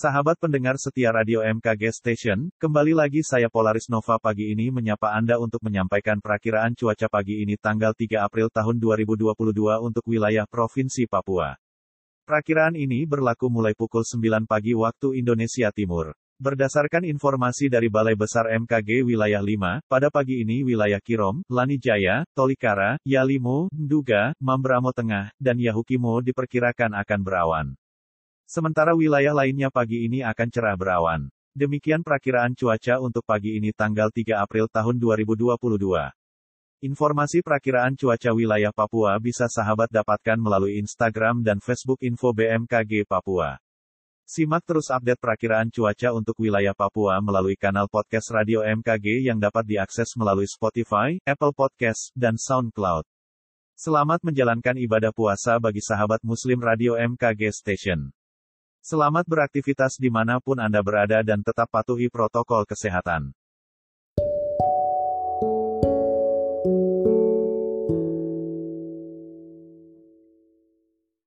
Sahabat pendengar setia Radio MKG Station, kembali lagi saya Polaris Nova pagi ini menyapa Anda untuk menyampaikan perakiraan cuaca pagi ini tanggal 3 April tahun 2022 untuk wilayah Provinsi Papua. Perakiraan ini berlaku mulai pukul 9 pagi waktu Indonesia Timur. Berdasarkan informasi dari Balai Besar MKG Wilayah 5, pada pagi ini wilayah Kirom, Lanijaya, Tolikara, Yalimo, Nduga, Mambramo Tengah, dan Yahukimo diperkirakan akan berawan. Sementara wilayah lainnya pagi ini akan cerah berawan. Demikian perakiraan cuaca untuk pagi ini tanggal 3 April tahun 2022. Informasi perakiraan cuaca wilayah Papua bisa sahabat dapatkan melalui Instagram dan Facebook Info BMKG Papua. Simak terus update perakiraan cuaca untuk wilayah Papua melalui kanal podcast Radio MKG yang dapat diakses melalui Spotify, Apple Podcast, dan SoundCloud. Selamat menjalankan ibadah puasa bagi sahabat Muslim Radio MKG Station. Selamat beraktivitas di mana pun Anda berada dan tetap patuhi protokol kesehatan.